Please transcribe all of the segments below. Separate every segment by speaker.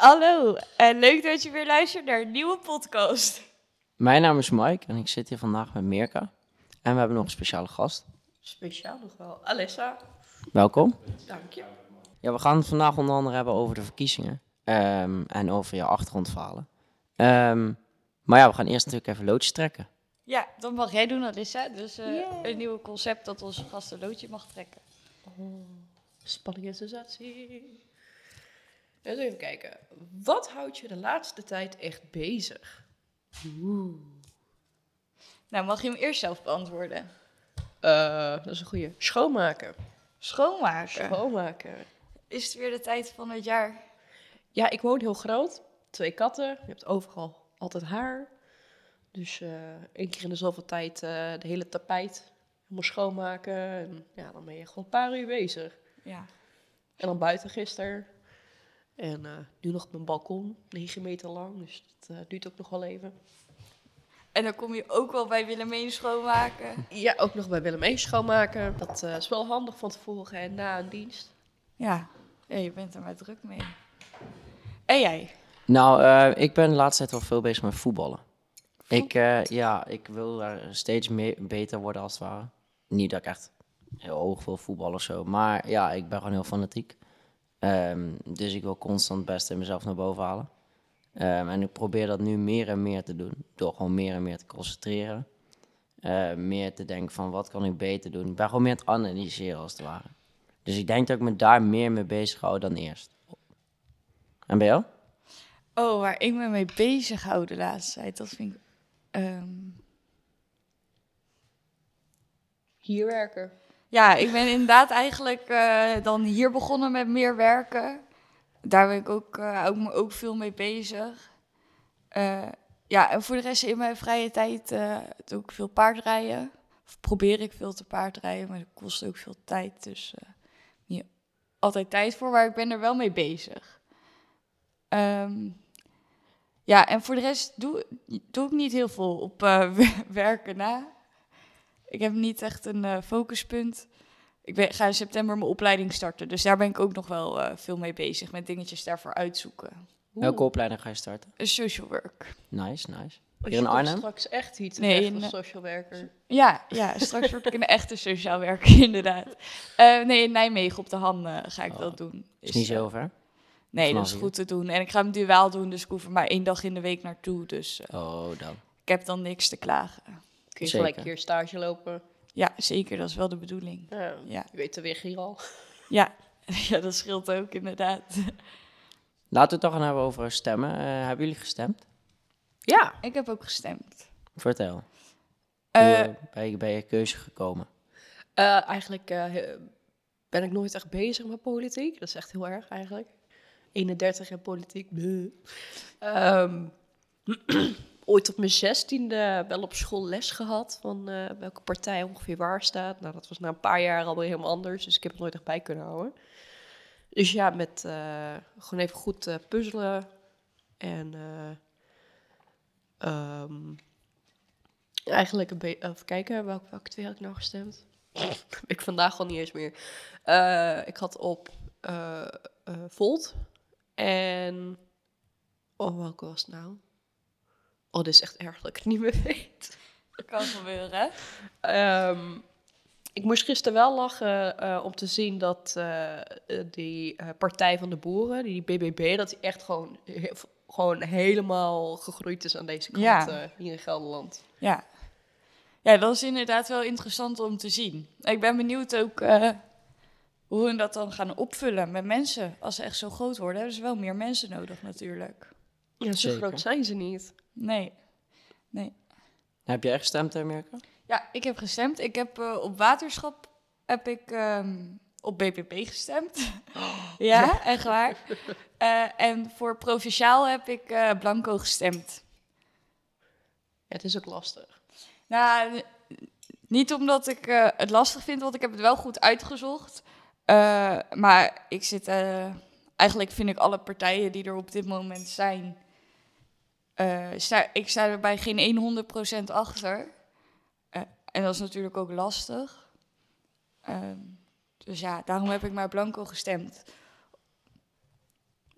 Speaker 1: Hallo en leuk dat je weer luistert naar een nieuwe podcast.
Speaker 2: Mijn naam is Mike en ik zit hier vandaag met Mirka. En we hebben nog een speciale gast.
Speaker 3: Speciaal nog wel. Alessa,
Speaker 2: Welkom.
Speaker 3: dank je.
Speaker 2: Ja, we gaan het vandaag onder andere hebben over de verkiezingen. ehm, en over je achtergrondverhalen. Ehm, maar ja, we gaan eerst natuurlijk even loodjes trekken.
Speaker 1: Ja, dat mag jij doen, Alissa. Dus eh, een nieuw concept dat onze gast een loodje mag trekken.
Speaker 3: Spanning en sensatie. Eens even kijken. Wat houdt je de laatste tijd echt bezig?
Speaker 1: Nou, mag je hem eerst zelf beantwoorden?
Speaker 3: Eh, dat is een goede. Schoonmaken.
Speaker 1: Schoonmaken.
Speaker 3: Schoonmaken.
Speaker 1: Is het weer de tijd van het jaar?
Speaker 3: Ja, ik woon heel groot. Twee katten. Je hebt overal altijd haar. Dus eh één keer in de zoveel tijd eh, de hele tapijt helemaal schoonmaken. En ja, dan ben je gewoon een paar uur bezig.
Speaker 1: Ja.
Speaker 3: En dan buiten gisteren. En eh, nu nog op mijn balkon, 9 meter lang. Dus dat eh, duurt ook nog wel even.
Speaker 1: En dan kom je ook wel bij Willemijn schoonmaken.
Speaker 3: Ja, ook nog bij Willem 1 schoonmaken. Dat eh, is wel handig van tevoren en na een dienst.
Speaker 1: Ja. ja, je bent er maar druk mee. En jij?
Speaker 2: Nou, eh, ik ben de laatste tijd wel veel bezig met voetballen. Ik, eh, ja, ik wil daar steeds meer, beter worden als het ware. Niet dat ik echt heel hoog wil voetballen of zo. Maar ja, ik ben gewoon heel fanatiek. Ehm, dus ik wil constant het beste in mezelf naar boven halen. Ehm, en ik probeer dat nu meer en meer te doen. Door gewoon meer en meer te concentreren. Eh, meer te denken van wat kan ik beter doen. Ik ben gewoon meer aan het analyseren als het ware. Dus ik denk dat ik me daar meer mee bezig hou dan eerst. En bij jou?
Speaker 1: Oh, waar ik me mee bezig hou de laatste tijd, dat vind ik... ehm,
Speaker 3: Hier werken.
Speaker 1: Ja, ik ben inderdaad eigenlijk eh, dan hier begonnen met meer werken. Daar ben ik ook, eh, me ook veel mee bezig. Eh, ja, en voor de rest in mijn vrije tijd doe ik veel paardrijden. Of probeer ik veel te paardrijden, maar dat kost ook veel tijd. Dus niet altijd tijd voor, maar ik ben er wel mee bezig. Ehm, ja, en voor de rest doe, doe ik niet heel veel op werken na. Ik heb niet echt een eh, focuspunt. Ik ben, ga in september mijn opleiding starten. Dus daar ben ik ook nog wel eh, veel mee bezig. Met dingetjes daarvoor uitzoeken.
Speaker 2: Welke opleiding ga je starten?
Speaker 1: Een social work.
Speaker 2: Nice, nice.
Speaker 3: Als
Speaker 2: Hier in Arnhem?
Speaker 3: straks echt iets
Speaker 1: Nee,
Speaker 3: een
Speaker 1: eh,
Speaker 3: social werker.
Speaker 1: Ja, ja straks word ik een echte sociaal werker, inderdaad. Eh, nee, in Nijmegen op de Han eh, ga ik
Speaker 2: Oh,
Speaker 1: dat doen.
Speaker 2: Is niet
Speaker 1: eh,
Speaker 2: zo ver.
Speaker 1: Nee, dat is goed te doen. En ik ga hem duaal doen, dus ik hoef er maar één dag in de week naartoe. Dus eh,
Speaker 2: Oh, dan.
Speaker 1: ik heb dan niks te klagen.
Speaker 3: Kun je
Speaker 2: Zeker.
Speaker 3: gelijk hier stage lopen.
Speaker 1: Ja, zeker. Dat is wel de bedoeling.
Speaker 3: Ja,
Speaker 1: Ja,
Speaker 3: Je weet de weg hier al.
Speaker 1: ja. ja dat scheelt ook, inderdaad.
Speaker 2: Laten we het toch gaan hebben over stemmen. Eh, hebben jullie gestemd?
Speaker 3: Ja.
Speaker 1: Ik heb ook gestemd.
Speaker 2: Vertel.
Speaker 1: Eh,
Speaker 2: Hoe eh, ben je bij je keuze gekomen?
Speaker 3: Eh, eigenlijk eh, ben ik nooit echt bezig met politiek. Dat is echt heel erg eigenlijk. 31 en politiek. Ooit op mijn zestiende wel op school les gehad van eh, welke partij ongeveer waar staat. Nou, dat was na een paar jaar alweer helemaal anders, dus ik heb het nooit echt bij kunnen houden. Dus ja, met eh, gewoon even goed eh, puzzelen en eh, ehm, eigenlijk een beetje even kijken welke, twee had ik nou gestemd. ik vandaag al niet eens meer. Ik had op Volt en oh welke was het nou? Oh, dit is echt erg dat ik het niet meer weet.
Speaker 1: Dat kan gebeuren, hè?
Speaker 3: Ehm, ik moest gisteren wel lachen eh, om te zien dat eh, die eh, Partij van de Boeren, die BBB, dat die echt gewoon, he- gewoon helemaal gegroeid is aan deze kant
Speaker 1: Ja.
Speaker 3: hier in Gelderland.
Speaker 1: Ja. Ja, dat is inderdaad wel interessant om te zien. Ik ben benieuwd ook hoe we dat dan gaan opvullen met mensen. Als ze echt zo groot worden, hebben ze wel meer mensen nodig natuurlijk.
Speaker 3: Ja, zo
Speaker 2: Zeker.
Speaker 3: groot zijn ze niet.
Speaker 1: Nee. Nee.
Speaker 2: Heb jij gestemd, hè, Mirka?
Speaker 1: Ja, ik heb gestemd. Ik heb eh, op waterschap heb ik ehm, op BPP gestemd. ja, echt waar. Eh, en voor provinciaal heb ik eh, blanco gestemd.
Speaker 3: Ja, het is ook lastig.
Speaker 1: Nou, niet omdat ik eh, het lastig vind, want ik heb het wel goed uitgezocht. Eh, maar ik zit, eh, eigenlijk vind ik alle partijen die er op dit moment zijn, eh, sta, ik sta er bij geen 100% achter. Eh, en dat is natuurlijk ook lastig. Ehm, dus ja, daarom heb ik maar blanco gestemd.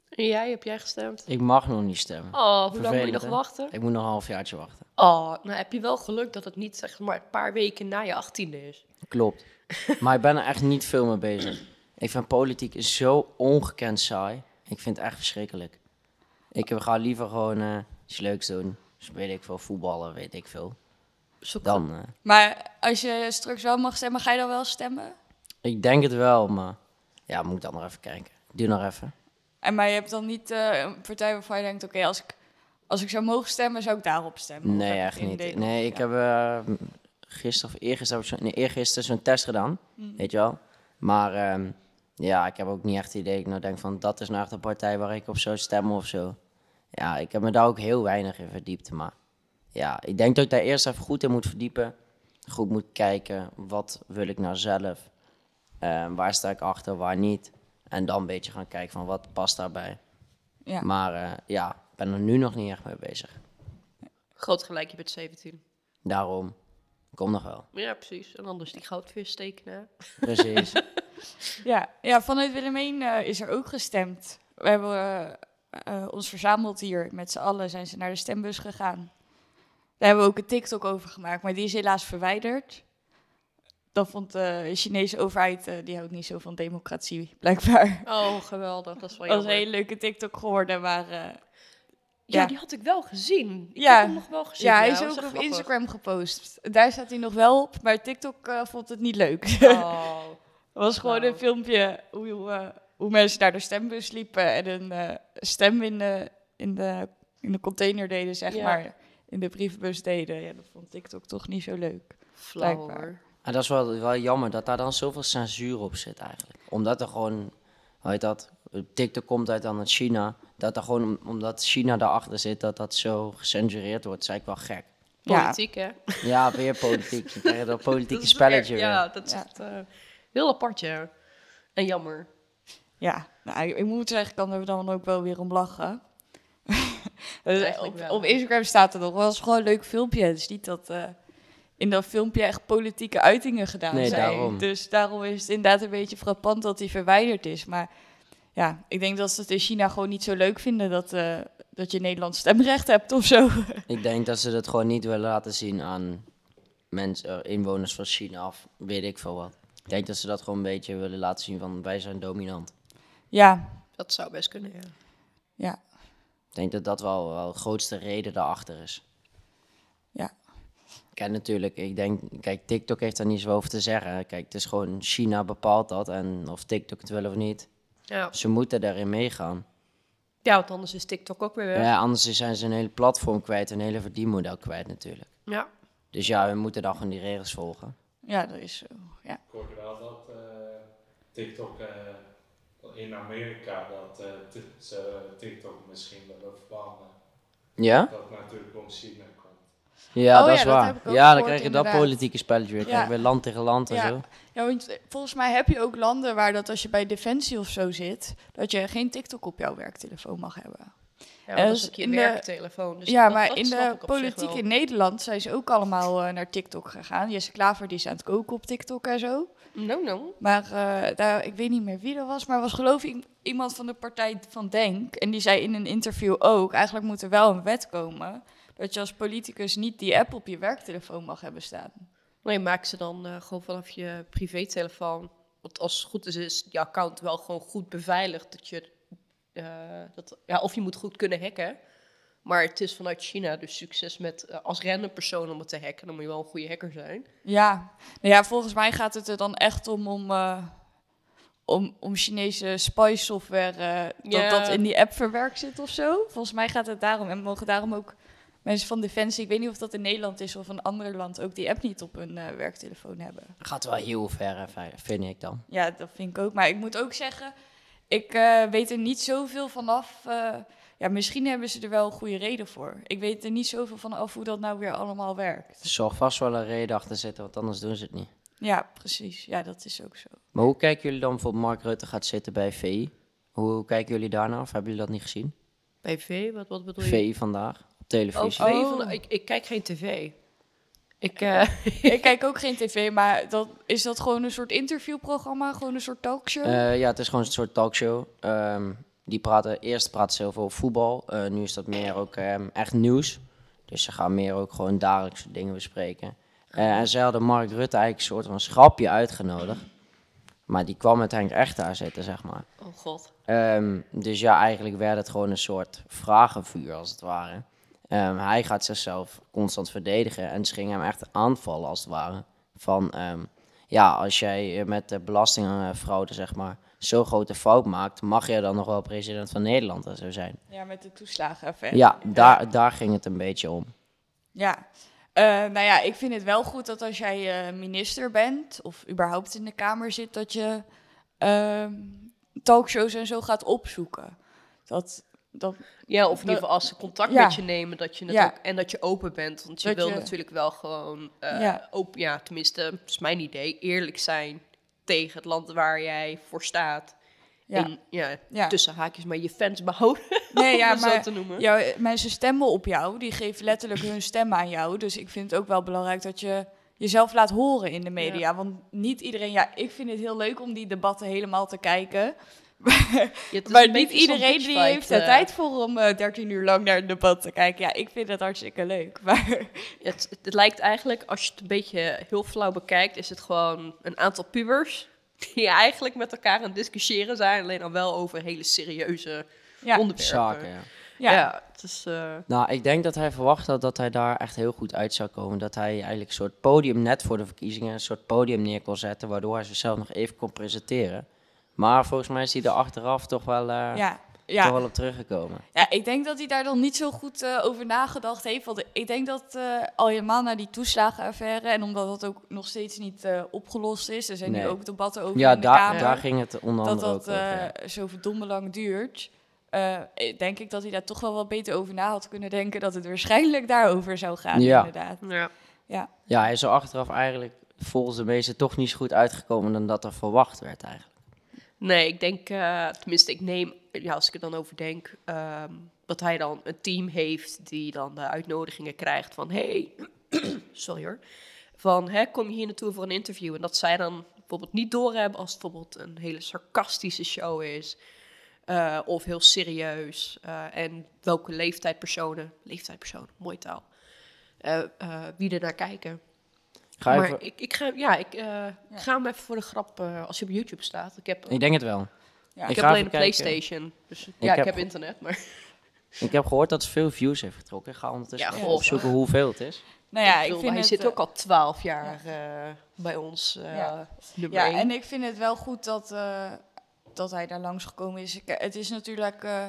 Speaker 3: En jij, heb jij gestemd?
Speaker 2: Ik mag nog niet stemmen.
Speaker 3: Oh, hoe lang moet je nog
Speaker 2: hè?
Speaker 3: wachten?
Speaker 2: Ik moet nog een halfjaartje wachten.
Speaker 3: Oh, nou heb je wel geluk dat het niet zeg maar een paar weken na je achttiende is.
Speaker 2: Klopt. maar ik ben er echt niet veel mee bezig. Ik vind politiek zo ongekend saai. Ik vind het echt verschrikkelijk. Ik ga liever gewoon eh, iets leuks doen. Dus weet ik veel, voetballen, weet ik veel. Dan, eh,
Speaker 1: Maar als je straks wel mag stemmen, ga je dan wel stemmen?
Speaker 2: ik denk het wel, maar ja, moet ik dan nog even kijken. Doe nog even.
Speaker 1: En maar je hebt dan niet eh, een partij waarvan je denkt, oké, als, ik, als ik zou mogen stemmen, zou ik daarop stemmen?
Speaker 2: Nee, echt niet.
Speaker 1: idee?
Speaker 2: Nee, ik
Speaker 1: Ja.
Speaker 2: heb eh, gisteren of eergisteren, zo, nee, eergisteren zo'n test gedaan.
Speaker 1: Mm.
Speaker 2: Weet je wel. Maar ehm, ja, ik heb ook niet echt het idee. Ik nou denk van, dat is nou echt een partij waar ik op zou stemmen of zo. Ja, ik heb me daar ook heel weinig in verdiept. Maar ja, ik denk dat ik daar eerst even goed in moet verdiepen. Goed moet kijken, wat wil ik nou zelf? Ehm, waar sta ik achter, waar niet? En dan een beetje gaan kijken van, wat past daarbij?
Speaker 1: Ja.
Speaker 2: Maar eh, ja, ik ben er nu nog niet echt mee bezig.
Speaker 3: groot gelijk, je bent 17.
Speaker 2: Daarom, kom nog wel.
Speaker 3: Ja, precies. En anders die goudvis tekenen.
Speaker 2: Precies.
Speaker 1: Ja, ja vanuit Willemijn eh, is er ook gestemd. We hebben eh, ons verzameld hier. Met z'n allen zijn ze naar de stembus gegaan. Daar hebben we ook een TikTok over gemaakt, maar die is helaas verwijderd. Dat vond de Chinese overheid, eh, die houdt niet zo van democratie, blijkbaar.
Speaker 3: Oh, geweldig. Dat is wel
Speaker 1: Dat was een hele leuke TikTok geworden, maar... eh,
Speaker 3: Ja,
Speaker 1: ja.
Speaker 3: die had ik wel gezien. Ik
Speaker 1: Ja.
Speaker 3: heb hem nog wel gezien.
Speaker 1: ja, hij is ook op
Speaker 3: grappig.
Speaker 1: Instagram gepost. Daar staat hij nog wel op, maar TikTok vond het niet leuk.
Speaker 3: Oh.
Speaker 1: Het was gewoon
Speaker 3: Nou.
Speaker 1: een filmpje hoe, hoe, mensen naar de stembus liepen en een eh, stem in de, in, de, in de container deden, zeg
Speaker 3: Ja.
Speaker 1: maar. In de brievenbus deden. Ja, dat vond TikTok toch niet zo leuk.
Speaker 3: Flauw.
Speaker 2: En dat is wel, wel jammer dat daar dan zoveel censuur op zit eigenlijk. Omdat er gewoon, hoe heet dat, TikTok komt uit dan uit China. Dat er gewoon, om- omdat China daarachter zit, dat dat zo gecensureerd wordt. Dat is eigenlijk wel gek.
Speaker 1: Ja.
Speaker 3: Politiek, hè?
Speaker 2: Ja, weer politiek. Je krijgt dat politieke
Speaker 3: Dat
Speaker 2: spelletje
Speaker 3: weer-. Ja, dat is
Speaker 1: Ja.
Speaker 3: echt eh, heel apart, ja. En jammer.
Speaker 1: Ja, nou, ik, ik moet zeggen, ik kan er dan ook wel weer om lachen. Dus
Speaker 3: Eigenlijk
Speaker 1: op, op Instagram staat er nog wel eens gewoon een leuk filmpje. Het is niet dat eh, in dat filmpje echt politieke uitingen gedaan
Speaker 2: Nee,
Speaker 1: zijn.
Speaker 2: daarom.
Speaker 1: Dus daarom is het inderdaad een beetje frappant dat die verwijderd is. Maar ja, ik denk dat ze het in China gewoon niet zo leuk vinden dat, eh, dat je Nederlands stemrecht hebt of zo.
Speaker 2: Ik denk dat ze dat gewoon niet willen laten zien aan mensen, eh, inwoners van China of weet ik veel wat. Ik denk dat ze dat gewoon een beetje willen laten zien van wij zijn dominant.
Speaker 1: Ja,
Speaker 3: Dat zou best kunnen, ja.
Speaker 1: ja,
Speaker 2: Ik denk dat dat wel, wel de grootste reden daarachter is.
Speaker 1: ja.
Speaker 2: Kijk, natuurlijk, ik denk, kijk, TikTok heeft daar niet zo over te zeggen. Kijk, het is gewoon China bepaalt dat en of TikTok het wil of niet.
Speaker 3: Ja,
Speaker 2: Ze moeten daarin meegaan.
Speaker 3: ja want anders is TikTok ook weer weg.
Speaker 2: Ja, anders zijn ze een hele platform kwijt, een hele verdienmodel kwijt natuurlijk.
Speaker 3: Ja.
Speaker 2: Dus ja, we moeten dan gewoon die regels volgen.
Speaker 1: Ja, dat is zo. Ja.
Speaker 4: Ik hoorde wel dat eh, TikTok eh, in Amerika dat eh, t- ze TikTok misschien willen verbannen.
Speaker 2: Ja?
Speaker 4: Dat natuurlijk om China komt.
Speaker 2: Ja,
Speaker 1: Oh
Speaker 2: dat
Speaker 1: ja,
Speaker 2: is waar.
Speaker 1: ook
Speaker 2: ja, dan krijg je dat politieke spelletje weer.
Speaker 1: Ja.
Speaker 2: Krijg je weer land tegen land en
Speaker 1: Ja.
Speaker 2: zo.
Speaker 1: Ja, want eh, volgens mij heb je ook landen waar dat als je bij Defensie of zo zit, dat je geen TikTok op jouw werktelefoon mag hebben.
Speaker 3: Ja,
Speaker 1: Eh,
Speaker 3: dat is ook je
Speaker 1: in de-
Speaker 3: werktelefoon. Dus
Speaker 1: ja,
Speaker 3: dat-
Speaker 1: maar
Speaker 3: dat
Speaker 1: in de politiek
Speaker 3: wel.
Speaker 1: in Nederland zijn ze ook allemaal eh, naar TikTok gegaan. Jesse Klaver die is aan het koken op TikTok en zo.
Speaker 3: No, no.
Speaker 1: Maar eh, daar, ik weet niet meer wie dat was, maar was geloof ik iemand van de partij van Denk. En die zei in een interview ook, eigenlijk moet er wel een wet komen dat je als politicus niet die app op je werktelefoon mag hebben staan.
Speaker 3: Nee, maak ze dan eh, gewoon vanaf je privételefoon. Want als het goed is, is je account wel gewoon goed beveiligd. Dat je, eh, dat, ja, of je moet goed kunnen hacken. Maar het is vanuit China, dus succes met eh, als random persoon om het te hacken. Dan moet je wel een goede hacker zijn.
Speaker 1: Ja, nou ja, volgens mij gaat het er dan echt om om, eh, om, om Chinese spy software eh, dat
Speaker 3: Ja.
Speaker 1: dat in die app verwerkt zit of zo. Volgens mij gaat het daarom en mogen daarom ook mensen van Defensie, ik weet niet of dat in Nederland is of een ander land, ook die app niet op hun eh, werktelefoon hebben.
Speaker 2: Gaat wel heel ver, vind ik dan.
Speaker 1: Ja, dat vind ik ook. Maar ik moet ook zeggen, ik eh, weet er niet zoveel vanaf. eh ja, misschien hebben ze er wel een goede reden voor. Ik weet er niet zoveel van af hoe dat nou weer allemaal werkt.
Speaker 2: Er zal vast wel een reden achter zitten, want anders doen ze het niet.
Speaker 1: Ja, precies. Ja, dat is ook zo.
Speaker 2: Maar hoe kijken jullie dan bijvoorbeeld Mark Rutte gaat zitten bij VI? Hoe, hoe kijken jullie daarna? Of hebben jullie dat niet gezien?
Speaker 3: Bij V, wat, wat bedoel je?
Speaker 2: VI vandaag, op
Speaker 3: Oh,
Speaker 2: televisie.
Speaker 1: Oh.
Speaker 3: van, ik, ik kijk geen tv. Ik, eh,
Speaker 1: ik kijk ook geen tv, maar dat, is dat gewoon een soort interviewprogramma? Gewoon een soort talkshow?
Speaker 2: Eh, ja, het is gewoon een soort talkshow. Ehm, die praten, eerst praten ze heel veel over voetbal. eh, nu is dat meer ook ehm, echt nieuws. Dus ze gaan meer ook gewoon dagelijkse dingen bespreken. En ze hadden Mark Rutte eigenlijk een soort van schapje uitgenodigd. Maar die kwam uiteindelijk echt daar zitten, zeg maar.
Speaker 3: Oh god.
Speaker 2: Ehm, dus ja, eigenlijk werd het gewoon een soort vragenvuur, als het ware. Ehm, hij gaat zichzelf constant verdedigen en ze gingen hem echt aanvallen, als het ware. Van, ehm, ja, als jij met de belastingfraude, zeg maar, zo'n grote fout maakt, mag jij dan nog wel president van Nederland en zo zijn?
Speaker 1: Ja, met de toeslagenaffaire.
Speaker 2: Ja, daar, daar ging het een beetje om.
Speaker 1: Ja. Eh, nou ja, ik vind het wel goed dat als jij eh, minister bent of überhaupt in de Kamer zit, dat je ehm, talkshows en zo gaat opzoeken. Dat, dat,
Speaker 3: Ja, of in ieder geval als ze contact
Speaker 1: Ja.
Speaker 3: met je nemen dat je het
Speaker 1: Ja.
Speaker 3: ook, en dat je open bent. Want je
Speaker 1: Dat
Speaker 3: wil
Speaker 1: je-
Speaker 3: natuurlijk wel gewoon, eh,
Speaker 1: Ja.
Speaker 3: open, ja, tenminste, dat is mijn idee, eerlijk zijn tegen het land waar jij voor staat.
Speaker 1: ja.
Speaker 3: En ja,
Speaker 1: Ja.
Speaker 3: tussen haakjes, maar je fans behouden,
Speaker 1: Nee, ja,
Speaker 3: het zo
Speaker 1: maar
Speaker 3: te noemen.
Speaker 1: jou, mensen stemmen op jou, die geven letterlijk hun stem aan jou. Dus ik vind het ook wel belangrijk dat je jezelf laat horen in de media. Want niet iedereen, ja, ik vind het heel leuk om die debatten helemaal te kijken.
Speaker 3: Ja,
Speaker 1: maar niet iedereen die heeft de
Speaker 3: eh.
Speaker 1: tijd voor om eh 13 uur lang naar een debat te kijken. Ja, ik vind het hartstikke leuk. Maar
Speaker 3: Het, het lijkt eigenlijk, als je het een beetje heel flauw bekijkt, is het gewoon een aantal pubers die eigenlijk met elkaar aan het discussiëren zijn, alleen dan wel over hele serieuze
Speaker 1: ja,
Speaker 3: onderwerpen.
Speaker 2: Zaken, ja.
Speaker 1: ja.
Speaker 3: Ja, het is... eh,
Speaker 2: Nou, ik denk dat hij verwacht had dat hij daar echt heel goed uit zou komen. Dat hij eigenlijk een soort podium net voor de verkiezingen, een soort podium neer kon zetten, waardoor hij zichzelf nog even kon presenteren. Maar volgens mij is hij er achteraf toch wel, eh,
Speaker 1: ja.
Speaker 2: toch
Speaker 1: Ja,
Speaker 2: wel op teruggekomen.
Speaker 1: ja, ik denk dat hij daar dan niet zo goed eh, over nagedacht heeft. Want ik denk dat eh, al helemaal na die toeslagenaffaire... en omdat dat ook nog steeds niet eh, opgelost is... er zijn
Speaker 2: Nee.
Speaker 1: nu ook debatten over
Speaker 2: Ja,
Speaker 1: in de
Speaker 2: daar,
Speaker 1: Kamer...
Speaker 2: daar ging het onder
Speaker 1: dat
Speaker 2: andere
Speaker 1: dat
Speaker 2: ook over. ja.
Speaker 1: eh, zo verdomme lang duurt... eh, denk ik dat hij daar toch wel wat beter over na had kunnen denken... dat het waarschijnlijk daarover zou gaan,
Speaker 2: Ja.
Speaker 1: inderdaad.
Speaker 3: ja.
Speaker 2: Ja, hij is er achteraf eigenlijk volgens de meesten toch niet zo goed uitgekomen dan dat er verwacht werd eigenlijk.
Speaker 3: Nee, ik denk, eh, tenminste, ik neem, ja, als ik er dan over denk, ehm, dat hij dan een team heeft die dan de uitnodigingen krijgt van, hey, sorry hoor, van, hè, kom je hier naartoe voor een interview? En dat zij dan bijvoorbeeld niet doorhebben als het bijvoorbeeld een hele sarcastische show is, eh, of heel serieus, eh, en welke leeftijdpersonen, leeftijdpersonen, mooie taal, wie er naar kijken.
Speaker 2: Ga
Speaker 3: maar ik, ik ga, ja, ik eh, ik ga hem even voor de grap, eh, als je op YouTube staat. Ik heb,
Speaker 2: Ik denk het wel.
Speaker 1: Ja.
Speaker 3: ik
Speaker 2: Ik
Speaker 3: heb alleen een. PlayStation. Dus ja, ik
Speaker 2: heb
Speaker 3: internet, maar
Speaker 2: Ik heb gehoord dat het veel views heeft getrokken. Ik ga ondertussen
Speaker 3: Ja,
Speaker 2: opzoeken hoeveel het is.
Speaker 1: Nou ja,
Speaker 3: ik
Speaker 1: vind
Speaker 3: hij
Speaker 1: het,
Speaker 3: zit
Speaker 1: eh,
Speaker 3: ook al twaalf jaar eh, bij ons. eh,
Speaker 1: Ja.
Speaker 3: nummer
Speaker 1: Ja,
Speaker 3: één.
Speaker 1: en ik vind het wel goed dat, eh, dat hij daar langsgekomen is. Ik, het is natuurlijk eh,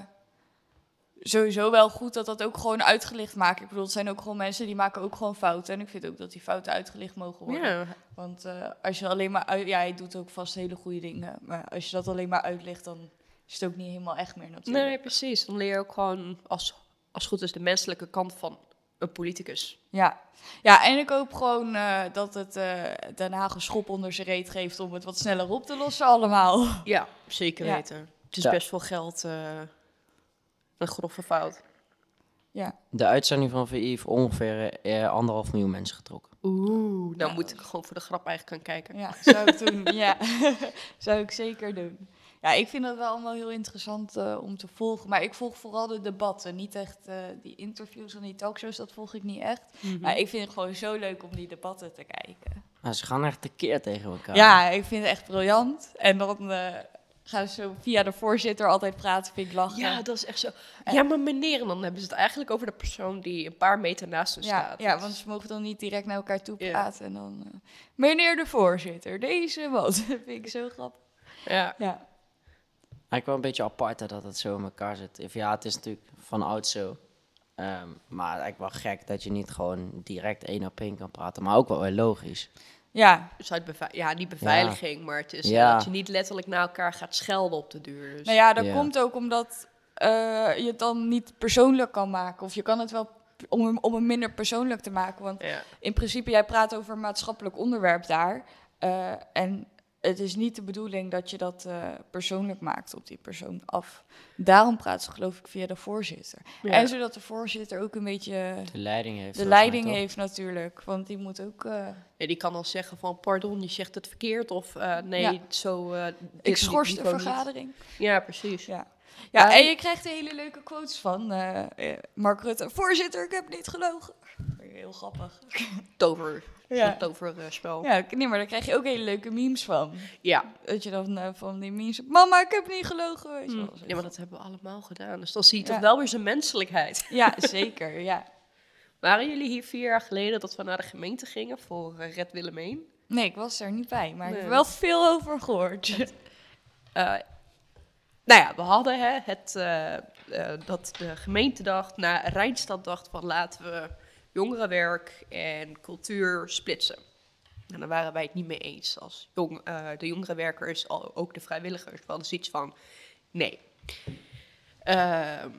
Speaker 1: sowieso wel goed dat dat ook gewoon uitgelicht maakt. Ik bedoel, het zijn ook gewoon mensen die maken ook gewoon fouten. En ik vind ook dat die fouten uitgelicht mogen worden.
Speaker 3: ja,
Speaker 1: Want eh, als je alleen maar uit... Ja, hij doet ook vast hele goede dingen. Maar als je dat alleen maar uitlegt, dan is het ook niet helemaal echt meer natuurlijk.
Speaker 3: nee, precies. Dan leer je ook gewoon, als, als goed is, de menselijke kant van een politicus.
Speaker 1: Ja. ja, en ik hoop gewoon eh, dat het eh Den Haag een schop onder zijn reet geeft... om het wat sneller op te lossen allemaal.
Speaker 3: Ja, zeker
Speaker 1: Ja.
Speaker 3: weten. Het is
Speaker 2: Ja.
Speaker 3: best veel geld. Een grove fout.
Speaker 1: Ja.
Speaker 2: De uitzending van VI heeft ongeveer eh, anderhalf miljoen mensen getrokken.
Speaker 3: Oeh, nou
Speaker 1: Ja.
Speaker 3: moet ik gewoon voor de grap eigenlijk gaan kijken.
Speaker 1: Ja, zou ik doen. ja, zou ik zeker doen. Ja, ik vind dat wel allemaal heel interessant eh, om te volgen. Maar ik volg vooral de debatten. Niet echt eh, die interviews en die talkshows, dat volg ik niet echt.
Speaker 3: Mhm.
Speaker 1: Maar ik vind het gewoon zo leuk om die debatten te kijken.
Speaker 2: Maar ze gaan echt tekeer tegen elkaar.
Speaker 1: Ja, ik vind het echt briljant. En dan eh, gaan ze zo via de voorzitter altijd praten, vind ik lachen.
Speaker 3: Ja, dat is echt zo. Ja, maar meneer, en dan hebben ze het eigenlijk over de persoon die een paar meter naast
Speaker 1: ja,
Speaker 3: staat.
Speaker 1: ja, want ze mogen dan niet direct naar elkaar toe
Speaker 3: Ja.
Speaker 1: praten. En dan, eh, meneer de voorzitter, deze wat. Dat vind ik zo grappig.
Speaker 3: ja.
Speaker 1: Ja,
Speaker 2: Eigenlijk wel een beetje apart hè, dat het zo in elkaar zit. Ja, het is natuurlijk van oud zo. Ehm, maar eigenlijk wel gek dat je niet gewoon direct één op één kan praten. Maar ook wel weer logisch.
Speaker 1: Ja,
Speaker 3: Dus uit bevi- ja, niet beveiliging, maar het is
Speaker 2: Ja.
Speaker 3: dat je niet letterlijk naar elkaar gaat schelden op de duur. Dus.
Speaker 1: Nou ja, dat
Speaker 2: Ja.
Speaker 1: komt ook omdat eh, je het dan niet persoonlijk kan maken. Of je kan het wel p- om, hem- om hem minder persoonlijk te maken. Want
Speaker 3: ja.
Speaker 1: in principe, jij praat over een maatschappelijk onderwerp daar. eh, en het is niet de bedoeling dat je dat eh, persoonlijk maakt op die persoon af. Daarom praat ze geloof ik via de voorzitter.
Speaker 3: Ja.
Speaker 1: En zodat de voorzitter ook een beetje
Speaker 2: De leiding heeft.
Speaker 1: de leiding heeft natuurlijk. Want die moet ook... eh,
Speaker 3: Ja, die kan dan zeggen van, pardon, je zegt het verkeerd. Of eh, nee,
Speaker 1: Ja.
Speaker 3: zo... eh,
Speaker 1: ik schors de
Speaker 3: niet.
Speaker 1: vergadering.
Speaker 3: Ja, precies.
Speaker 1: Ja. Ja, en je krijgt hele leuke quotes van Mark Rutte. Voorzitter, ik heb niet gelogen. Heel grappig.
Speaker 3: Tover.
Speaker 1: Ja.
Speaker 3: Zo'n toverspel.
Speaker 1: Ja, nee, maar daar krijg je ook hele leuke memes van.
Speaker 3: Ja.
Speaker 1: Dat je dan eh, van die memes... Mama, ik heb niet gelogen. Weet je wel, zo.
Speaker 3: Ja, maar dat hebben we allemaal gedaan. Dus dan zie je
Speaker 1: Ja.
Speaker 3: toch wel weer zijn menselijkheid.
Speaker 1: ja, zeker, ja.
Speaker 3: Waren jullie hier vier jaar geleden dat we naar de gemeente gingen voor eh, Red Willemijn?
Speaker 1: Nee, ik was er niet bij, maar ik heb wel veel over gehoord.
Speaker 3: Eh, nou ja, we hadden hè, het, dat de gemeente dacht, na Rijnstad dacht van laten we jongerenwerk en cultuur splitsen. En daar waren wij het niet mee eens. Als jong, eh, de jongerenwerkers, ook de vrijwilligers, we hadden zoiets van nee. Ehm,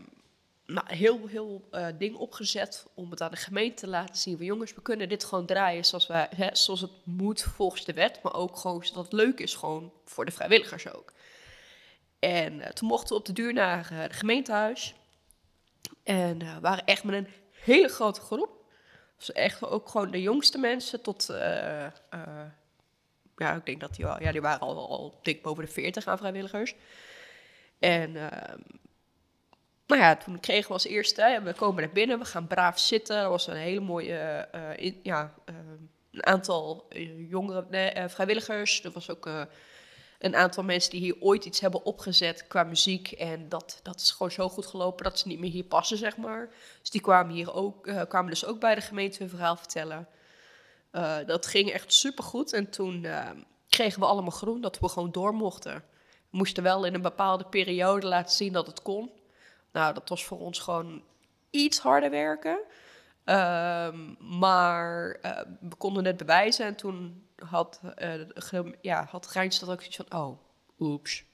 Speaker 3: nou, heel, heel eh, ding opgezet om het aan de gemeente te laten zien. Van jongens, we kunnen dit gewoon draaien zoals, wij, hè, zoals het moet volgens de wet. Maar ook gewoon zodat het leuk is gewoon voor de vrijwilligers ook. En eh, toen mochten we op de duur naar het gemeentehuis. En we waren echt met een hele grote groep. Dus echt ook gewoon de jongste mensen tot... eh, eh, ja, ik denk dat die, wel, ja, die waren al, al dik boven de 40 aan vrijwilligers. En ehm, nou ja, toen kregen we als eerste, we komen naar binnen, we gaan braaf zitten. Er was een hele mooie, eh, in- ja, eh, een aantal jongere vrijwilligers. Er was ook een aantal mensen die hier ooit iets hebben opgezet qua muziek. En dat, dat is gewoon zo goed gelopen dat ze niet meer hier passen, zeg maar. Dus die kwamen hier ook, eh, kwamen dus ook bij de gemeente hun verhaal vertellen. Eh, dat ging echt supergoed. En toen eh, kregen we allemaal groen dat we gewoon door mochten. We moesten wel in een bepaalde periode laten zien dat het kon. Nou, dat was voor ons gewoon iets harder werken. Ehm, maar we konden het bewijzen. En toen had, eh, ja, had Rijnstad ook zoiets van... Oh, oeps.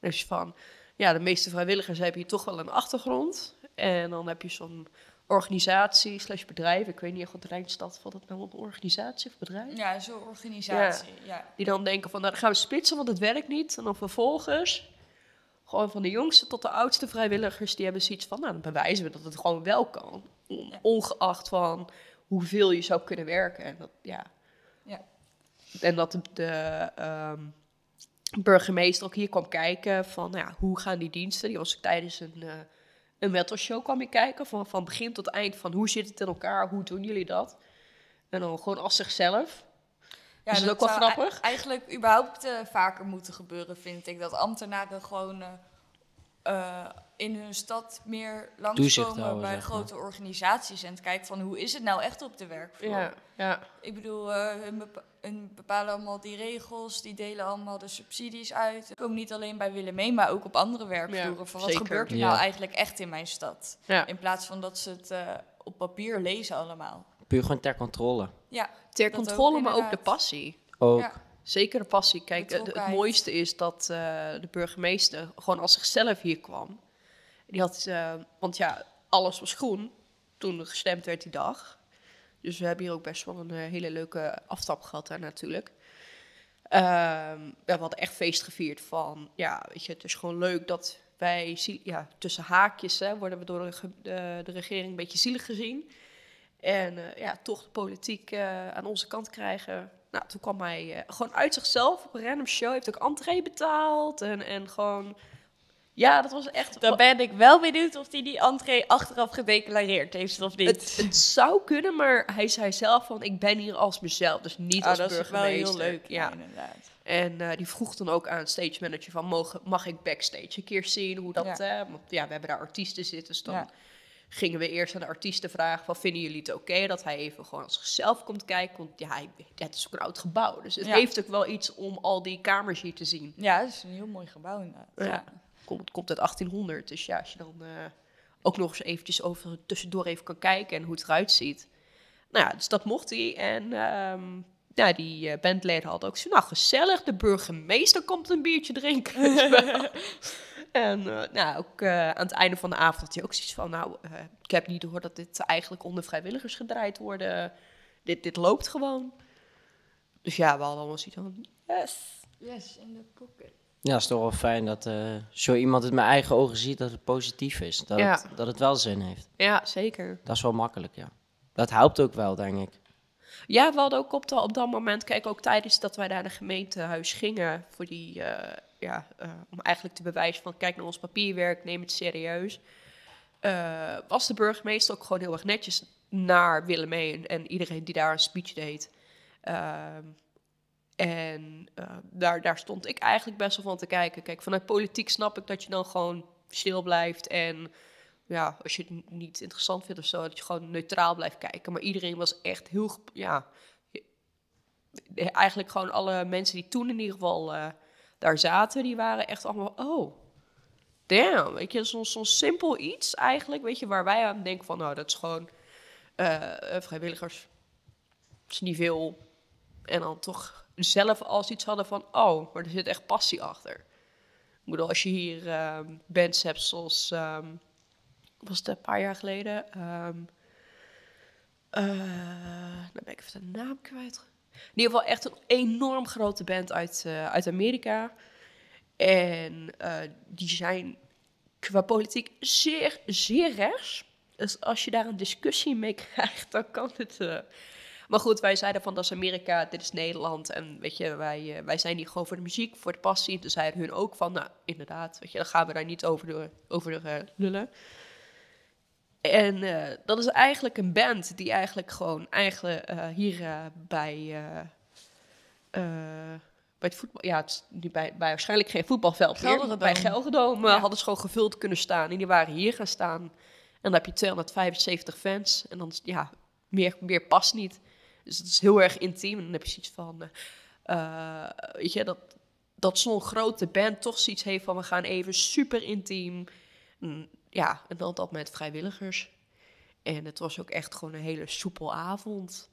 Speaker 3: Dus van... Ja, de meeste vrijwilligers hebben hier toch wel een achtergrond. En dan heb je zo'n organisatie slash bedrijf. Ik weet niet echt wat Rijnstad... Valt het nou een organisatie of bedrijf?
Speaker 1: Ja, zo'n organisatie, ja.
Speaker 3: Die dan denken van, nou, dan gaan we splitsen, want het werkt niet. En dan vervolgens, gewoon van de jongste tot de oudste vrijwilligers, die hebben zoiets van, nou, dan bewijzen we dat het gewoon wel kan. Ongeacht van hoeveel je zou kunnen werken. En dat. Ja. En dat de, de ehm, burgemeester ook hier kwam kijken van, nou ja, hoe gaan die diensten? Die was tijdens een, eh een metal show kwam je kijken, van, van begin tot eind, van hoe zit het in elkaar, hoe doen jullie dat? En dan gewoon als zichzelf.
Speaker 1: Ja,
Speaker 3: Is het ook wel
Speaker 1: zou
Speaker 3: grappig?
Speaker 1: e- eigenlijk überhaupt eh, vaker moeten gebeuren, vind ik. Dat ambtenaren gewoon eh, in hun stad meer langskomen bij grote organisaties. En te kijken van hoe is het nou echt op de werkvloer.
Speaker 3: Ja, ja.
Speaker 1: Ik bedoel, eh, hun, bepa- hun bepalen allemaal die regels, die delen allemaal de subsidies uit. Komt niet alleen bij Willemijn, maar ook op andere werkvloeren.
Speaker 3: Ja,
Speaker 1: van wat
Speaker 3: zeker.
Speaker 1: gebeurt er
Speaker 2: Ja.
Speaker 1: nou eigenlijk echt in mijn stad?
Speaker 3: ja.
Speaker 1: In plaats van dat ze het eh, op papier lezen allemaal.
Speaker 2: Puur gewoon ter controle.
Speaker 1: Ja,
Speaker 3: Ter
Speaker 1: ook,
Speaker 3: controle, maar ook de passie.
Speaker 2: Ook.
Speaker 1: ja.
Speaker 3: Zeker de passie. Kijk, het, mooiste is dat eh, de burgemeester gewoon als zichzelf hier kwam. Die had, eh, want ja, alles was groen toen er gestemd werd die dag. Dus we hebben hier ook best wel een eh, hele leuke afstap gehad daar natuurlijk. Ehm, we hadden echt feest gevierd van, ja, weet je, het is gewoon leuk dat wij, ja, tussen haakjes hè, worden we door de, de, regering een beetje zielig gezien. En eh, ja, toch de politiek aan onze kant krijgen. Nou, toen kwam hij gewoon uit zichzelf op een random show. Heeft ook entree betaald. En, en gewoon... Ja, dat was echt...
Speaker 1: Dan ben ik wel benieuwd of hij die entree achteraf gedeclareerd heeft of niet.
Speaker 3: het, het zou kunnen, maar hij zei zelf van... Ik ben hier als mezelf, dus niet
Speaker 1: Ah,
Speaker 3: als
Speaker 1: dat is wel
Speaker 3: burgemeester.
Speaker 1: heel leuk, ja, inderdaad.
Speaker 3: En eh, die vroeg dan ook aan stage manager van... Mogen, mag ik backstage een keer zien hoe dat...
Speaker 1: Ja.
Speaker 3: eh, want ja, we hebben daar artiesten zitten, dus dan...
Speaker 1: Ja.
Speaker 3: Gingen we eerst aan de artiesten vragen: van, vinden jullie het oké dat hij even gewoon als zichzelf komt kijken? Want ja, hij, het is ook een oud gebouw. Dus het
Speaker 1: Ja.
Speaker 3: heeft ook wel iets om al die kamers hier te zien.
Speaker 1: Ja, het is een heel mooi gebouw inderdaad.
Speaker 3: Ja. Komt, het komt uit 1800. Dus ja, als je dan eh, ook nog eens eventjes over tussendoor even kan kijken en hoe het eruit ziet. Nou ja, dus dat mocht hij. En ehm, ja, die eh, bandleden hadden ook zo, nou gezellig, de burgemeester komt een biertje drinken. en eh, nou, ook eh, aan het einde van de avond had hij ook zoiets van, nou, eh, ik heb niet gehoord dat dit eigenlijk onder vrijwilligers gedraaid worden. Dit, dit loopt gewoon. Dus ja, we hadden allemaal zoiets van, yes.
Speaker 1: Yes, in de pocket.
Speaker 2: Ja, het is toch wel fijn dat eh, zo iemand het met eigen ogen ziet dat het positief is. Dat,
Speaker 3: Ja.
Speaker 2: het, dat het wel zin heeft.
Speaker 3: Ja, zeker.
Speaker 2: Dat is wel makkelijk, ja. Dat helpt ook wel, denk ik.
Speaker 3: Ja, we hadden ook op, dat op dat moment, kijk ook tijdens dat wij naar de gemeentehuis gingen voor die, eh, ja, eh, om eigenlijk te bewijzen van kijk naar ons papierwerk, neem het serieus. was de burgemeester ook gewoon heel erg netjes naar Willemijn en iedereen die daar een speech deed. En eh, daar, daar stond ik eigenlijk best wel van te kijken. Kijk, vanuit politiek snap ik dat je dan gewoon stil blijft. En ja, als je het niet interessant vindt of zo, dat je gewoon neutraal blijft kijken. Maar iedereen was echt heel, ja, je- eigenlijk gewoon alle mensen die toen in ieder geval eh, daar zaten, die waren echt allemaal, oh, damn, weet je, zo'n zo'n simpel iets eigenlijk, weet je, waar wij aan denken van, nou, dat is gewoon eh, eh, vrijwilligers, dat is niet veel. En dan toch zelf als iets hadden van, oh, maar er zit echt passie achter. Ik bedoel, als je hier ehm, bands hebt zoals, ehm, was het een paar jaar geleden, ehm eh, dan ben ik even de naam kwijt. In ieder geval echt een enorm grote band uit, eh, uit Amerika. En eh, die zijn qua politiek zeer, zeer rechts. Dus als je daar een discussie mee krijgt, dan kan het... Maar goed, wij zeiden van dat is Amerika, dit is Nederland. En weet je, wij, eh, wij zijn hier gewoon voor de muziek, voor de passie. En toen zeiden hun ook van, nou inderdaad, weet je, dan gaan we daar niet over, de, over de, eh, lullen. En eh, dat is eigenlijk een band die eigenlijk gewoon eigenlijk hier bij, bij het voetbal, ja, het nu bij, bij waarschijnlijk geen voetbalveld meer, bij Gelderdoom
Speaker 1: Ja.
Speaker 3: hadden ze gewoon gevuld kunnen staan en die waren hier gaan staan. En dan heb je 275 fans en dan ja, meer, meer past niet. Dus het is heel erg intiem en dan heb je zoiets van, eh, weet je, dat, dat zo'n grote band toch zoiets heeft van we gaan even super intiem. Mm, Ja, en dan dat met vrijwilligers. En het was ook echt gewoon een hele soepel avond.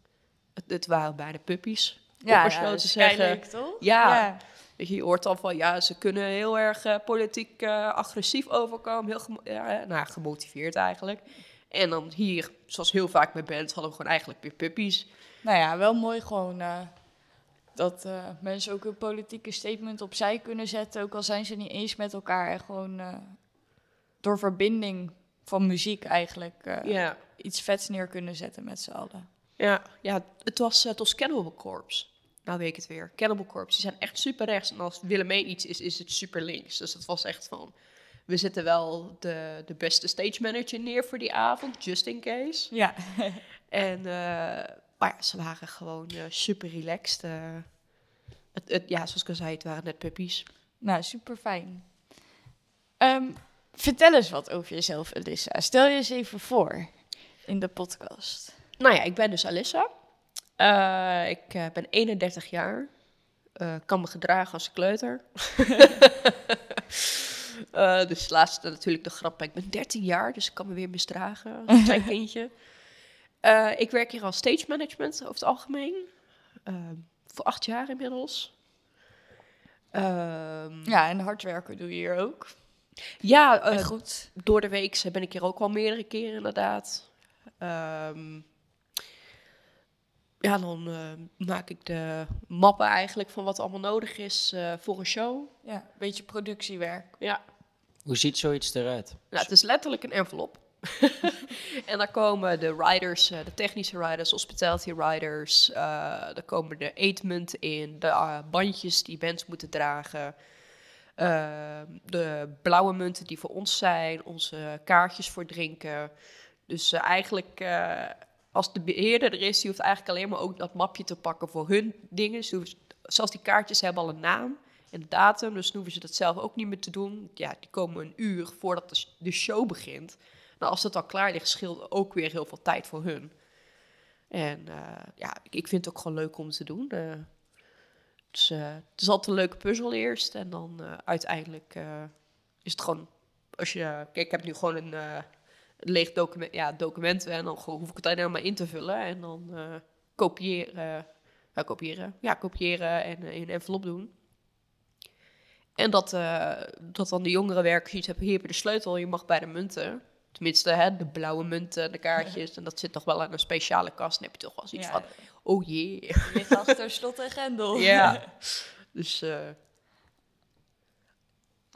Speaker 3: Het, het waren bijna puppies. om maar zo te zeggen.
Speaker 1: toch?
Speaker 3: Ja. Je, hoort dan van, ja, ze kunnen heel erg eh, politiek agressief overkomen. Heel gemo- ja, nou, gemotiveerd eigenlijk. En dan hier, zoals heel vaak met bands, hadden we gewoon eigenlijk weer puppies.
Speaker 1: Nou ja, wel mooi gewoon eh, dat eh, mensen ook een politieke statement opzij kunnen zetten. Ook al zijn ze niet eens met elkaar. En gewoon eh, door verbinding van muziek eigenlijk
Speaker 3: Ja.
Speaker 1: iets vets neer kunnen zetten met z'n allen.
Speaker 3: Ja, ja het, was, het was Cannibal Corpse. Nou weet ik het weer. Cannibal Corpse. Die zijn echt super rechts. En als Willemijn iets is, is het super links. Dus het was echt van... We zetten wel de, de beste stage manager neer voor die avond, just in case.
Speaker 1: Ja.
Speaker 3: En, maar ja, ze waren gewoon eh, super relaxed. eh. het, het, ja, zoals ik al zei, het waren net puppies.
Speaker 1: Nou, super fijn. Ehm, vertel eens wat over jezelf, Elissa. Stel je eens even voor in de podcast.
Speaker 3: Nou ja, ik ben dus Alissa. Eh, ik ben 31 jaar. Kan me gedragen als kleuter. Dus laatst natuurlijk de grap. Ik ben 13 jaar, dus ik kan me weer misdragen als een klein kindje. Eh, ik werk hier als stage management over het algemeen. Eh, voor acht jaar inmiddels. Ehm,
Speaker 1: Ja, en hard werken doe je hier ook.
Speaker 3: ja eh,
Speaker 1: goed.
Speaker 3: door de week ben ik hier ook al meerdere keren inderdaad. Ehm, ja, dan eh, maak ik de mappen eigenlijk van wat allemaal nodig is eh, voor een show.
Speaker 1: Ja, een beetje productiewerk.
Speaker 3: Ja,
Speaker 2: Hoe ziet zoiets eruit?
Speaker 3: nou, het is letterlijk een envelop. en daar komen de riders, eh, de technische riders, hospitality riders. eh daar komen de eetmunten in, de eh, bandjes die bands moeten dragen. eh, de blauwe munten die voor ons zijn, onze kaartjes voor drinken. Dus eigenlijk, als de beheerder er is, die hoeft eigenlijk alleen maar ook dat mapje te pakken voor hun dingen. Hoeven- zelfs die kaartjes hebben al een naam en datum, dus dan hoeven ze dat zelf ook niet meer te doen. Ja, die komen een uur voordat de show begint. Nou, als dat al klaar ligt, scheelt ook weer heel veel tijd voor hun. En eh, ja, ik, ik vind het ook gewoon leuk om te doen. Eh, dus, eh, het is altijd een leuke puzzel eerst. En dan uiteindelijk is het gewoon... Als je, kijk, ik heb nu gewoon een, leeg document, ja, documenten. En dan hoef ik het alleen maar in te vullen. En dan kopiëren, ja, kopiëren, ja, kopiëren en in een envelop doen. En dat, dat dan de jongere werkers iets hebben, hier heb je de sleutel, je mag bij de munten. Tenminste, hè, de blauwe munten, de kaartjes. En dat zit toch wel aan een speciale kast. Dan heb je toch wel zoiets
Speaker 1: Ja.
Speaker 3: van, oh yeah.
Speaker 1: Ligt achter slot en grendel.
Speaker 3: Ja. Dus, eh,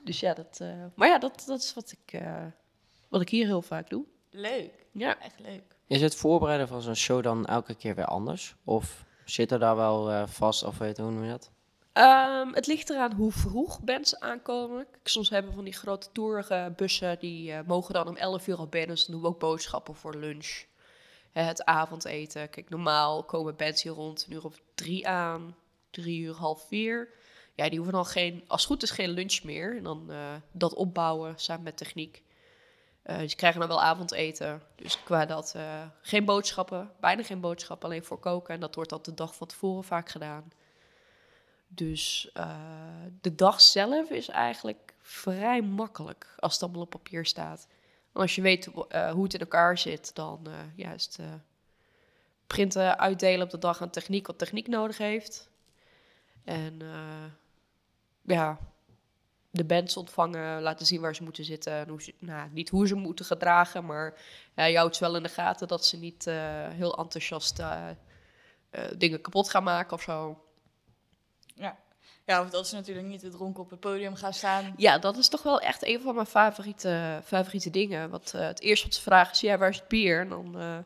Speaker 3: dus ja, dat, eh, maar ja, dat, dat is wat ik, eh, wat ik hier heel vaak doe.
Speaker 1: Leuk.
Speaker 3: Ja.
Speaker 1: Echt leuk.
Speaker 2: Is het voorbereiden van zo'n show dan elke keer weer anders? Of zit er daar wel eh, vast, of weet hoe noem je dat?
Speaker 3: Ehm, het ligt eraan hoe vroeg bands aankomen. Soms hebben we van die grote tourbussen, die eh, mogen dan om 11 uur al binnen. Dus dan doen we ook boodschappen voor lunch. Het avondeten. Kijk, normaal komen bands hier rond een uur of drie aan. Drie uur, half vier. Ja, die hoeven dan geen, als het goed is, geen lunch meer. En dan eh, dat opbouwen samen met techniek. Eh dus ze krijgen dan wel avondeten. Dus qua dat geen boodschappen, bijna geen boodschappen, alleen voor koken. En dat wordt al de dag van tevoren vaak gedaan. Dus eh, de dag zelf is eigenlijk vrij makkelijk als het allemaal op papier staat. En als je weet eh, hoe het in elkaar zit, dan het eh, printen, uitdelen op de dag aan techniek wat techniek nodig heeft. En ja, de bands ontvangen, laten zien waar ze moeten zitten. En hoe nou, niet hoe ze moeten gedragen, maar ja, je houdt wel in de gaten dat ze niet heel enthousiast dingen kapot gaan maken of zo.
Speaker 1: Ja. of dat ze natuurlijk niet te dronken op het podium gaan staan.
Speaker 3: Ja, dat is toch wel echt een van mijn favoriete, favoriete dingen. Want eh, het eerste wat ze vragen is, ja, waar is het bier? En dan, eh,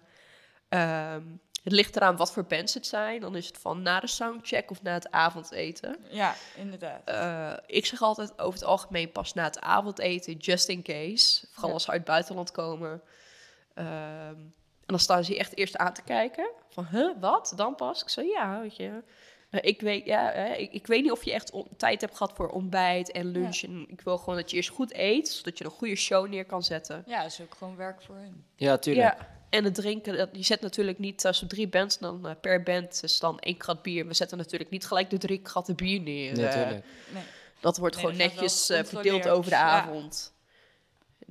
Speaker 3: ehm, het ligt eraan wat voor bands het zijn. Dan is het van na de soundcheck of na het avondeten.
Speaker 1: Ja, inderdaad.
Speaker 3: Eh, ik zeg altijd over het algemeen pas na het avondeten, just in case. Vooral
Speaker 1: Ja.
Speaker 3: als ze uit het buitenland komen. Ehm, en dan staan ze je echt eerst aan te kijken. Van, huh, wat? Dan pas? Ik zeg, ja, weet je. Eh, ik, weet, ja, hè, ik, ik weet niet of je echt tijd hebt gehad voor ontbijt en lunch. En ik wil gewoon dat je eerst goed eet, zodat je een goede show neer kan zetten.
Speaker 1: Ja, dat is ook gewoon werk voor hun.
Speaker 2: Ja, tuurlijk.
Speaker 3: Ja. En het drinken, dat- je zet natuurlijk niet, als we drie bands, dan eh, per band is dan één krat bier. We zetten natuurlijk niet gelijk de drie kratten bier neer.
Speaker 2: Nee,
Speaker 3: eh.
Speaker 1: Nee.
Speaker 3: Dat wordt
Speaker 1: Nee,
Speaker 3: gewoon netjes verdeeld over de
Speaker 1: Ja.
Speaker 3: avond.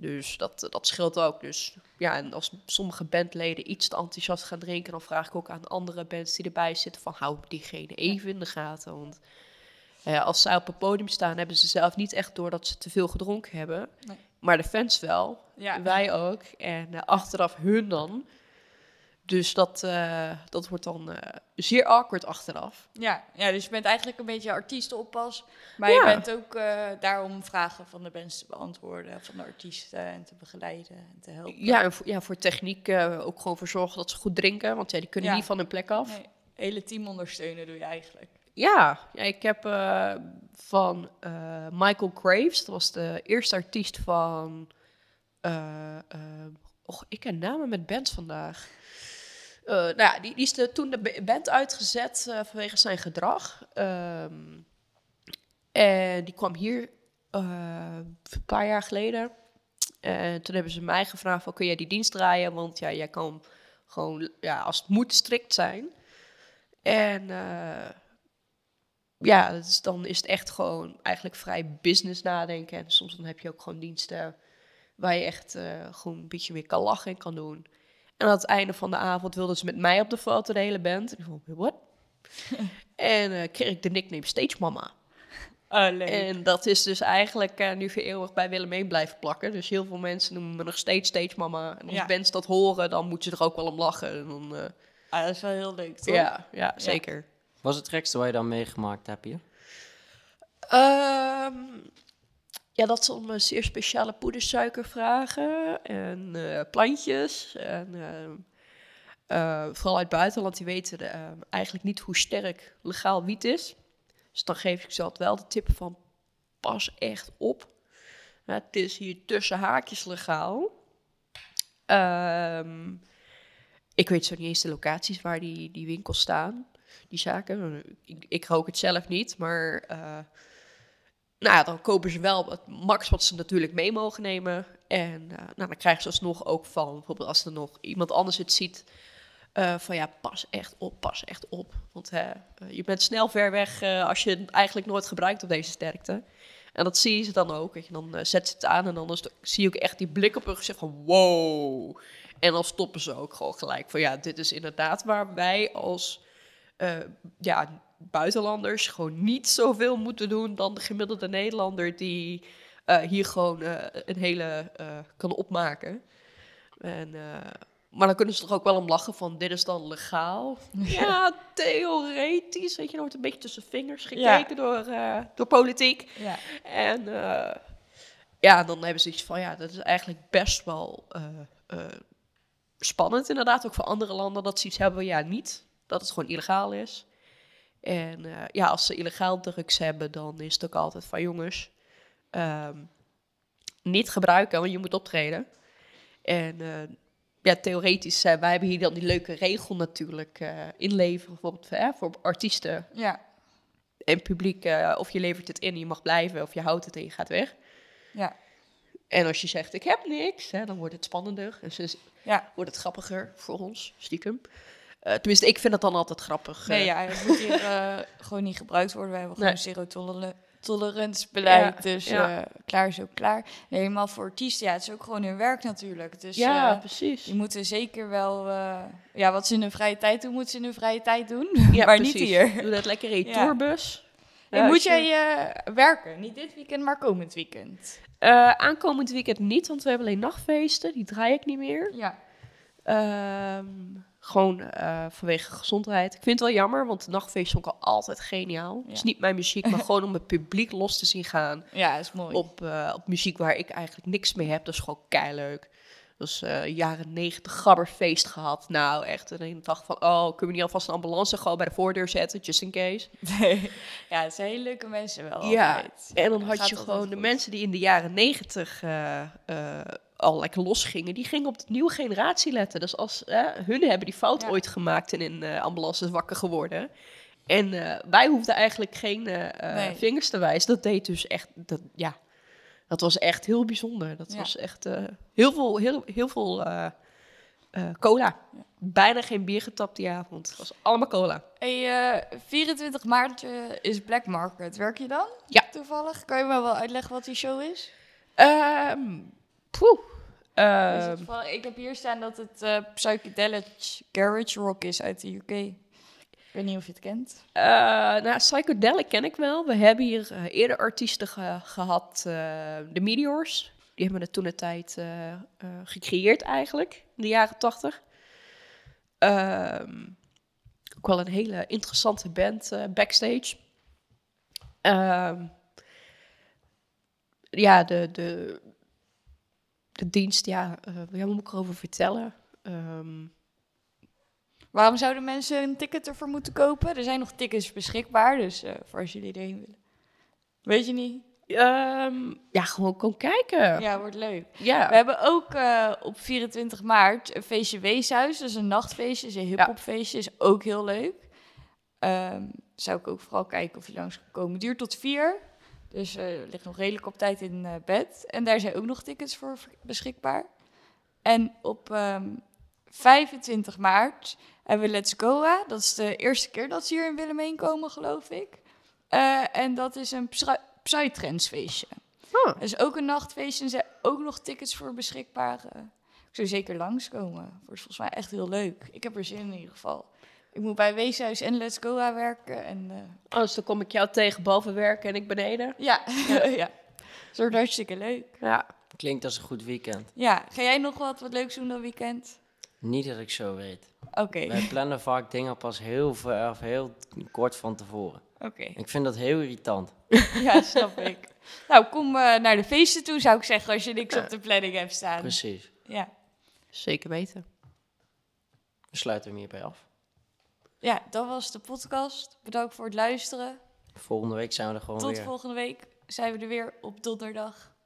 Speaker 3: Dus dat, dat scheelt ook. Dus ja, en als sommige bandleden iets te enthousiast gaan drinken, dan vraag ik ook aan andere bands die erbij zitten van hou diegene even in de gaten. Want eh, als zij op het podium staan, hebben ze zelf niet echt door dat ze te veel gedronken hebben.
Speaker 1: Nee.
Speaker 3: Maar de fans wel.
Speaker 1: Ja.
Speaker 3: Wij ook. En eh, achteraf hun dan. Dus dat, eh, dat wordt dan eh, zeer awkward achteraf.
Speaker 1: Ja, ja, dus je bent eigenlijk een beetje artiestenoppas. Maar
Speaker 3: Ja.
Speaker 1: je bent ook eh, daar om vragen van de bands te beantwoorden, van de artiesten en te begeleiden en te helpen.
Speaker 3: Ja, en voor, ja, voor techniek eh, ook gewoon voor zorgen dat ze goed drinken. Want ja, die kunnen
Speaker 1: Ja.
Speaker 3: niet van hun plek af.
Speaker 1: Nee, hele team ondersteunen doe je eigenlijk.
Speaker 3: Ja, ja, ik heb eh, van eh, Michael Graves, dat was de eerste artiest van. eh, eh, och, ik ken namen met bands vandaag. Eh, nou ja, die, die is toen de ba- band uitgezet eh, vanwege zijn gedrag. Ehm, en die kwam hier eh, een paar jaar geleden. En toen hebben ze mij gevraagd: van, kun jij die dienst draaien? Want ja, jij kan gewoon, ja, als het moet, strikt zijn. En ja, dus dan is het echt gewoon eigenlijk vrij business nadenken. En soms dan heb je ook gewoon diensten waar je echt gewoon een beetje meer kan lachen en kan doen. En aan het einde van de avond wilden ze met mij op de foto, de hele band. En ik vond, wat? en eh, kreeg ik de nickname Stage Mama.
Speaker 1: Oh, leuk.
Speaker 3: En dat is dus eigenlijk eh, nu voor eeuwig bij Willemijn blijven plakken. Dus heel veel mensen noemen me nog steeds Stage Mama. En als
Speaker 1: Ja.
Speaker 3: bands dat horen, dan moet je er ook wel om lachen. En dan, eh,
Speaker 1: Ah, dat is wel heel leuk, toch?
Speaker 3: ja, ja, zeker.
Speaker 2: Wat is het gekste wat je dan meegemaakt hebt hier?
Speaker 3: Ehm, ja, dat ze om een zeer speciale poedersuiker vragen en eh, plantjes. En, eh, vooral uit buitenland, die weten eh, eigenlijk niet hoe sterk legaal wiet is. Dus dan geef ik ze altijd wel de tip van pas echt op. Het is hier tussen haakjes legaal. Ehm, ik weet zo niet eens de locaties waar die, die winkels staan, die zaken. Ik, ik rook het zelf niet, maar eh, nou ja, dan kopen ze wel het max wat ze natuurlijk mee mogen nemen. En eh, nou, dan krijgen ze alsnog ook van, bijvoorbeeld als er nog iemand anders het ziet, eh, van ja, pas echt op, pas echt op. Want eh, je bent snel ver weg als je het eigenlijk nooit gebruikt op deze sterkte. En dat zie je ze dan ook. Je. Dan zet ze het aan en dan zie je ook echt die blik op hun gezicht van wow. En dan stoppen ze ook gewoon gelijk van ja, dit is inderdaad waar wij als ja, buitenlanders gewoon niet zoveel moeten doen dan de gemiddelde Nederlander die eh, hier gewoon eh, een hele eh, kan opmaken. En, maar dan kunnen ze er ook wel om lachen van dit is dan legaal. Ja, theoretisch. Weet je, er wordt een beetje tussen vingers gekeken door, door politiek.
Speaker 1: Ja.
Speaker 3: En ja, dan hebben ze iets van, ja, dat is eigenlijk best wel spannend inderdaad. Ook voor andere landen dat ze iets hebben, ja, niet. Dat het gewoon illegaal is. En eh, ja, als ze illegaal drugs hebben, dan is het ook altijd van jongens, ehm, niet gebruiken, want je moet optreden. En eh, ja, theoretisch, uh, wij hebben hier dan die leuke regel natuurlijk inleveren, bijvoorbeeld hè, voor artiesten
Speaker 1: Ja,
Speaker 3: en publiek. of je levert het in, je mag blijven, of je houdt het en je gaat weg.
Speaker 1: ja,
Speaker 3: En als je zegt, ik heb niks, hè, dan wordt het spannender. En dus
Speaker 1: ja.
Speaker 3: wordt het grappiger voor ons, stiekem. Eh, tenminste, ik vind het dan altijd grappig.
Speaker 1: Nee,
Speaker 3: eh.
Speaker 1: ja, het moet hier eh, gewoon niet gebruikt worden. We hebben gewoon
Speaker 3: Nee.
Speaker 1: zero toler- tolerance beleid.
Speaker 3: Ja,
Speaker 1: Dus
Speaker 3: ja.
Speaker 1: klaar is ook klaar. Nee, helemaal voor artiesten, ja, het is ook gewoon hun werk natuurlijk. Dus
Speaker 3: ja, precies.
Speaker 1: die moeten zeker wel... ja, wat ze in hun vrije tijd doen, moeten ze in hun vrije tijd doen.
Speaker 3: Ja,
Speaker 1: maar
Speaker 3: precies.
Speaker 1: niet hier.
Speaker 3: Doe dat lekker in je tourbus.
Speaker 1: En
Speaker 3: Ja,
Speaker 1: moet jij werken? Niet dit weekend, maar komend weekend.
Speaker 3: Aankomend weekend niet, want we hebben alleen nachtfeesten. Die draai ik niet meer.
Speaker 1: Ja.
Speaker 3: Ehm, gewoon eh, vanwege gezondheid. Ik vind het wel jammer, want de nachtfeest vond ik al altijd geniaal. Het is
Speaker 1: Ja.
Speaker 3: niet mijn muziek, maar gewoon om het publiek los te zien gaan.
Speaker 1: Ja, dat is mooi.
Speaker 3: Op, eh, op muziek waar ik eigenlijk niks mee heb. Dat is gewoon keileuk. Dus eh jaren negentig gabberfeest gehad. Nou, echt. En ik dacht van, oh, kunnen we niet alvast een ambulance gewoon bij de voordeur zetten, just in case.
Speaker 1: Nee. Ja, het zijn hele leuke mensen wel
Speaker 3: Ja,
Speaker 1: altijd.
Speaker 3: En dan had je gewoon de
Speaker 1: goed.
Speaker 3: mensen die in de jaren negentig al lekker losgingen, die gingen op de nieuwe generatie letten. Dus als eh, hun hebben die fout
Speaker 1: Ja.
Speaker 3: ooit gemaakt en in eh ambulances wakker geworden. En eh, wij hoefden eigenlijk geen eh,
Speaker 1: Nee.
Speaker 3: vingers te wijzen. Dat deed dus echt, dat, ja, dat was echt heel bijzonder. Dat
Speaker 1: Ja.
Speaker 3: was echt heel veel, heel, heel veel cola. Bijna geen bier getapt die avond. Het was allemaal cola.
Speaker 1: Hey, eh, 24 maart is Black Market. Werk je dan?
Speaker 3: Ja.
Speaker 1: Toevallig? Kan je me wel uitleggen wat die show is?
Speaker 3: Ehm poeh. Ehm,
Speaker 1: ik heb hier staan dat het eh psychedelic garage rock is uit de UK. Ik weet niet of je het kent.
Speaker 3: Eh, nou, Psychedelic ken ik wel. We hebben hier eh, eerder artiesten ge- gehad, eh, de Meteors. Die hebben het toen de tijd gecreëerd eigenlijk, in de jaren tachtig. Ehm, ook wel een hele interessante band backstage. Ehm, ja, de, de, de dienst, ja, eh wat moet ik erover vertellen? Ehm,
Speaker 1: Waarom zouden mensen een ticket ervoor moeten kopen? Er zijn nog tickets beschikbaar, dus eh, voor als jullie erheen willen. Weet je niet?
Speaker 3: ehm, ja, gewoon kom kijken.
Speaker 1: Ja, wordt leuk.
Speaker 3: ja.
Speaker 1: We hebben ook eh, op 24 maart een feestje Weeshuis. Dat is een nachtfeestje, is een hiphopfeestje. Is ook heel leuk. Ehm, zou ik ook vooral kijken of je langs kan komen. Duurt tot vier. Dus eh ligt nog redelijk op tijd in eh, bed. En daar zijn ook nog tickets voor beschikbaar. En op ehm, 25 maart hebben we Let's Goa. Dat is de eerste keer dat ze hier in Willemijn komen, geloof ik. Eh, en dat is een psy- Psytrance feestje.
Speaker 3: Oh.
Speaker 1: Er is ook een nachtfeestje en zijn ook nog tickets voor beschikbaar. Ik zou zeker langskomen. Wordt volgens mij echt heel leuk. Ik heb er zin in in ieder geval. Ik moet bij Weeshuis en Let's Go werken. En
Speaker 3: Oh, dus dan kom ik jou tegen boven werken en ik beneden.
Speaker 1: ja, ja. Het wordt hartstikke leuk.
Speaker 3: Ja.
Speaker 2: Klinkt als een goed weekend.
Speaker 1: Ja, ga jij nog wat, wat leuks doen dat weekend?
Speaker 2: Niet dat ik zo weet.
Speaker 1: Oké,
Speaker 2: Wij plannen vaak dingen pas heel ver of heel kort van tevoren.
Speaker 1: oké.
Speaker 2: Ik vind dat heel irritant.
Speaker 1: Ja, snap ik. Nou, kom eh, naar de feesten toe, zou ik zeggen, als je niks op de planning hebt staan.
Speaker 2: Precies.
Speaker 1: Ja.
Speaker 3: Zeker weten.
Speaker 2: We sluiten hem hierbij af.
Speaker 1: Ja, dat was de podcast. Bedankt voor het luisteren.
Speaker 2: Volgende week zijn we er gewoon
Speaker 1: Tot
Speaker 2: weer.
Speaker 1: volgende week zijn we er weer op donderdag.